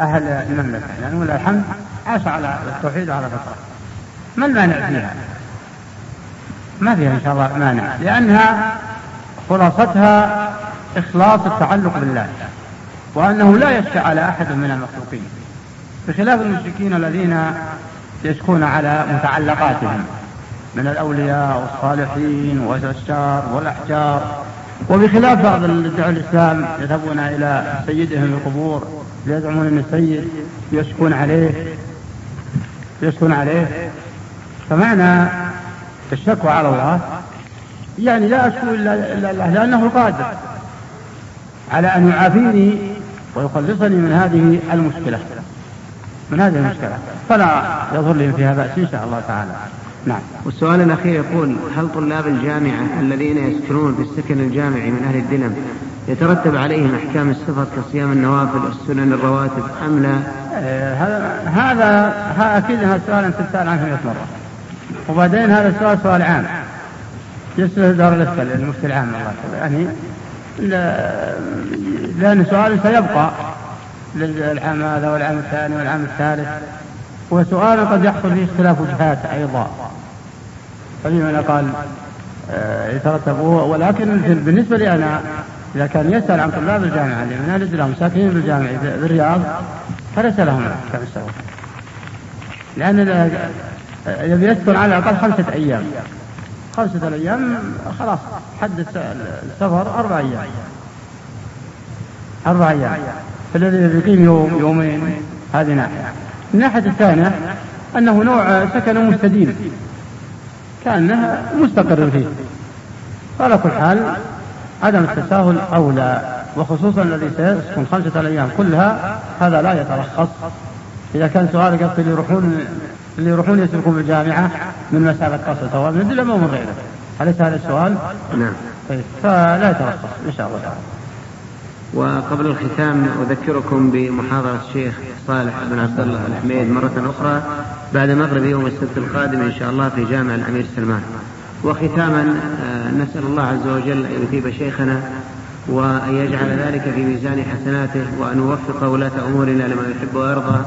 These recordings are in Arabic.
أهل المملكة لأن ولله الحمد عاش على التوحيد وعلى الفطرة ما المانع فيها؟ ما فيها إن شاء الله مانع لأنها خلاصتها إخلاص التعلق بالله وأنه لا يشفع على أحد من المخلوقين بخلاف المشركين الذين يشكون على متعلقاتهم من الأولياء والصالحين والأشجار والأحجار وبخلاف بعض الدعاء الإسلام يذهبون إلى سيدهم القبور ليزعمون أن السيد يشكون عليه يشكون عليه. فمعنى الشكوى على الله يعني لا أشكو إلا الله لأنه قادر على أن يعافيني ويخلصني من هذه المشكلة من هذه المشكلة. فلا يظهر لي فيها بأس إن شاء الله تعالى. نعم. والسؤال الأخير يقول هل طلاب الجامعة الذين يسكنون في السكن الجامعي من أهل الدلم يترتب عليهم أحكام السفر كصيام النوافل والسنن الرواتب أم لا؟ إيه، هذا هذا أكيد هذا السؤال أنت تسأل عنه 100 مرة. وبعدين هذا السؤال سؤال عام. يسأل دار الإفتاء المفتي العام الله يعني لأن سؤال سيبقى للعام هذا والعام الثاني والعام الثالث. وسؤال قد يحصل فيه اختلاف وجهات أيضا. فمن قال آه، يترتب ولكن بالنسبة لي أنا إذا كان يسأل عن طلاب الجامعة اللي من أهل الإسلام ساكنين بالجامعة بالرياض فليس لهم كم السبب لأن الذي يسكن على الأقل خمسة أيام. خمسة أيام خلاص حد السفر أربع أيام. أربع أيام. فالذي يقيم يوم يومين هذه ناحية. الناحية الثانية أنه نوع سكن مستديم. كأنه مستقر فيه. على كل حال عدم التساهل أولى وخصوصا الذي سيسكن خمسة أيام كلها هذا لا يترخص إذا كان سؤالك اللي يروحون اللي يروحون يسلكون بالجامعة من مسألة قصر سواء من الدلم أو من غيره. أليس هذا السؤال؟ نعم. طيب فلا يترخص إن شاء الله تعالى. وقبل الختام أذكركم بمحاضرة الشيخ صالح بن عبد الله الحميد مرة أخرى بعد مغرب يوم السبت القادم إن شاء الله في جامع الأمير سلمان. وختاما آه، نسأل الله عز وجل أن يثيب شيخنا وأن يجعل ذلك في ميزان حسناته وأن يوفق ولاة أمورنا لما يحب ويرضى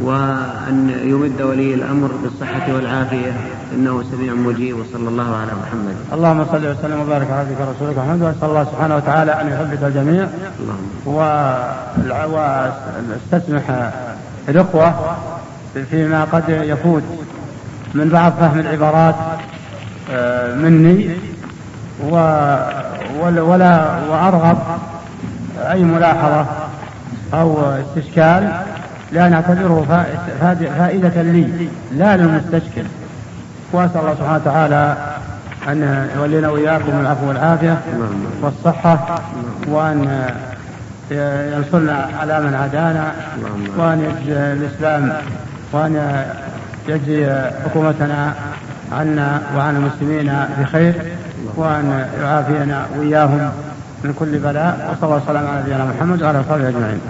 وأن يمد ولي الأمر بالصحة والعافية. إنه سميع مجيب وصلى الله على محمد. اللهم صل وسلم وبارك على عبدك ورسولك محمد. وأسأل الله سبحانه وتعالى أن يثبت الجميع. واستسمح الإخوة فيما قد يفوت من بعض فهم العبارات. مني ولا وأرغب أي ملاحظة أو استشكال لأن أعتبره فائدة لي لا للمستشكل. وأسأل الله سبحانه وتعالى أن يولينا وإياكم العفو والعافية والصحة وأن ينصرنا على من عادانا وأن يجزي الإسلام وأن يجزي حكومتنا عنا وعن المسلمين بخير وأن يعافينا وإياهم من كل بلاء وصلى الله وسلم على نبينا محمد وعلى آله وصحبه أجمعين.